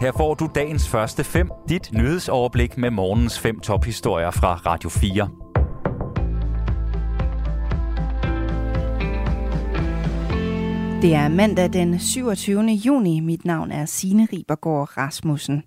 Her får du dagens første fem, dit nyhedsoverblik med morgens fem tophistorier fra Radio 4. Det er mandag den 27. juni. Mit navn er Signe Ribergaard Rasmussen.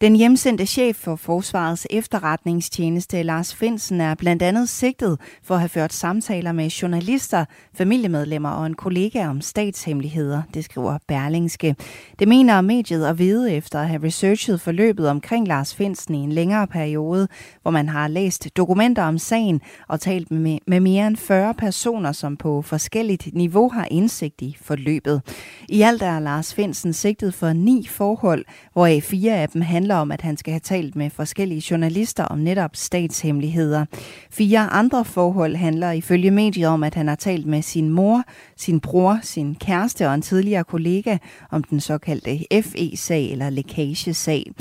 Den hjemsendte chef for Forsvarets efterretningstjeneste, Lars Finsen, er blandt andet sigtet for at have ført samtaler med journalister, familiemedlemmer og en kollega om statshemmeligheder, det skriver Berlingske. Det mener mediet at vide efter at have researchet forløbet omkring Lars Finsen i en længere periode, hvor man har læst dokumenter om sagen og talt med, med mere end 40 personer, som på forskelligt niveau har indsigt i forløbet. I alt er Lars Finsen sigtet for ni forhold, hvoraf fire af dem handler handler om, at han skal have talt med forskellige journalister om netop statshemmeligheder. Fire andre forhold handler ifølge mediet om, at han har talt med sin mor, sin bror, sin kæreste og en tidligere kollega om den såkaldte FE-sag eller lækagesag.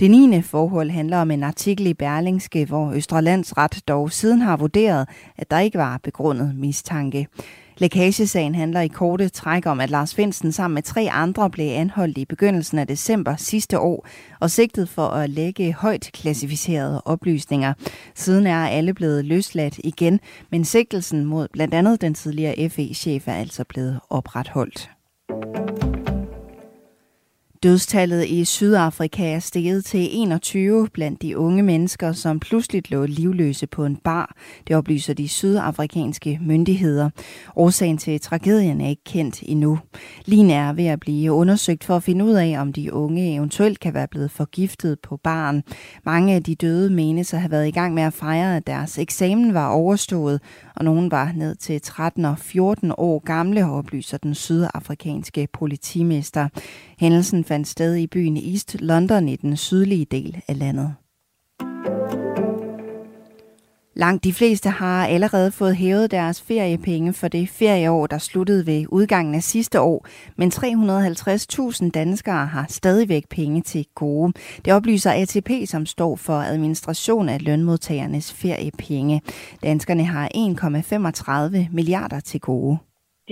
Det niende forhold handler om en artikel i Berlingske, hvor Østrelandsret dog siden har vurderet, at der ikke var begrundet mistanke. Lækagesagen handler i korte træk om, at Lars Finsen sammen med tre andre blev anholdt i begyndelsen af december sidste år og sigtet for at lægge højt klassificerede oplysninger. Siden er alle blevet løsladt igen, men sigtelsen mod blandt andet den tidligere FE-chef er altså blevet opretholdt. Dødstallet i Sydafrika er steget til 21 blandt de unge mennesker, som pludselig lå livløse på en bar. Det oplyser de sydafrikanske myndigheder. Årsagen til tragedien er ikke kendt endnu. Lin er ved at blive undersøgt for at finde ud af, om de unge eventuelt kan være blevet forgiftet på baren. Mange af de døde menes at have været i gang med at fejre, at deres eksamen var overstået, og nogen var ned til 13 og 14 år gamle, oplyser den sydafrikanske politimester. Hændelsen fandt sted i byen East London i den sydlige del af landet. Langt de fleste har allerede fået hævet deres feriepenge for det ferieår, der sluttede ved udgangen af sidste år, men 350.000 danskere har stadigvæk penge til gode. Det oplyser ATP, som står for administration af lønmodtagernes feriepenge. Danskerne har 1,35 milliarder til gode.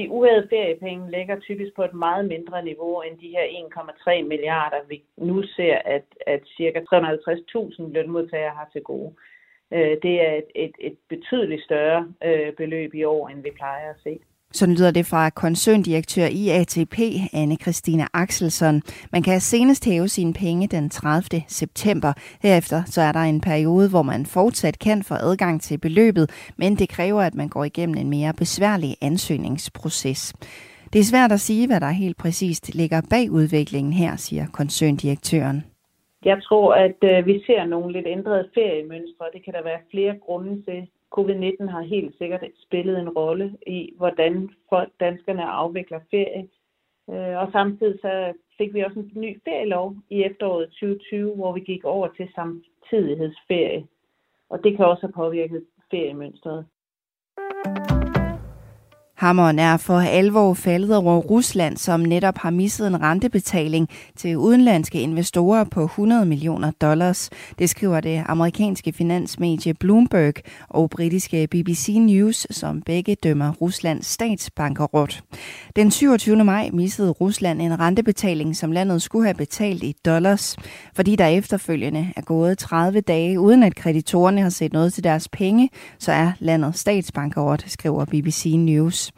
De uhævede feriepenge ligger typisk på et meget mindre niveau end de her 1,3 milliarder, vi nu ser, at, at ca. 350.000 lønmodtagere har til gode. Øh, det er et, et, et betydeligt større øh, beløb i år, end vi plejer at se. Sådan lyder det fra koncerndirektør i ATP, anne Christina Axelsson. Man kan senest hæve sine penge den 30. september. Herefter så er der en periode, hvor man fortsat kan få adgang til beløbet, men det kræver, at man går igennem en mere besværlig ansøgningsproces. Det er svært at sige, hvad der helt præcist ligger bag udviklingen her, siger koncerndirektøren. Jeg tror, at øh, vi ser nogle lidt ændrede feriemønstre. Det kan der være flere grunde til. Covid-19 har helt sikkert spillet en rolle i, hvordan folk, danskerne afvikler ferie. Øh, og samtidig så fik vi også en ny ferielov i efteråret 2020, hvor vi gik over til samtidighedsferie. Og det kan også have påvirket feriemønstret. Hammeren er for alvor faldet over Rusland, som netop har misset en rentebetaling til udenlandske investorer på 100 millioner dollars. Det skriver det amerikanske finansmedie Bloomberg og britiske BBC News, som begge dømmer Ruslands statsbankerot. Den 27. maj missede Rusland en rentebetaling, som landet skulle have betalt i dollars, fordi der efterfølgende er gået 30 dage uden at kreditorerne har set noget til deres penge, så er landet statsbankerot, skriver BBC News.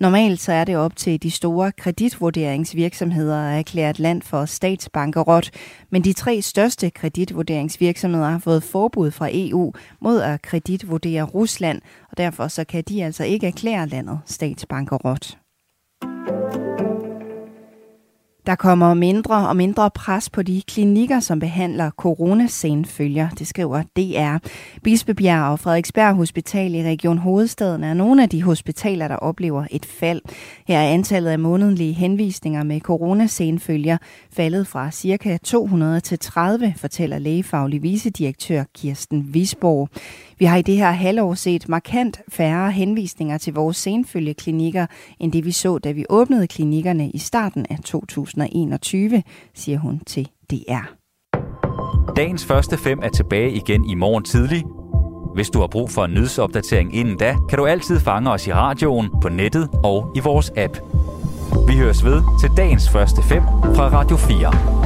Normalt så er det op til de store kreditvurderingsvirksomheder at erklære et land for statsbankerot, men de tre største kreditvurderingsvirksomheder har fået forbud fra EU mod at kreditvurdere Rusland, og derfor så kan de altså ikke erklære landet statsbankerot. Der kommer mindre og mindre pres på de klinikker, som behandler coronasenfølger, det skriver DR. Bispebjerg og Frederiksberg Hospital i Region Hovedstaden er nogle af de hospitaler, der oplever et fald. Her er antallet af månedlige henvisninger med coronasenfølger faldet fra ca. 200 til 30, fortæller lægefaglig vicedirektør Kirsten Visborg. Vi har i det her halvår set markant færre henvisninger til vores senfølgeklinikker, end det vi så, da vi åbnede klinikkerne i starten af 2021, siger hun til DR. Dagens første fem er tilbage igen i morgen tidlig. Hvis du har brug for en nyhedsopdatering inden da, kan du altid fange os i radioen, på nettet og i vores app. Vi høres ved til dagens første fem fra Radio 4.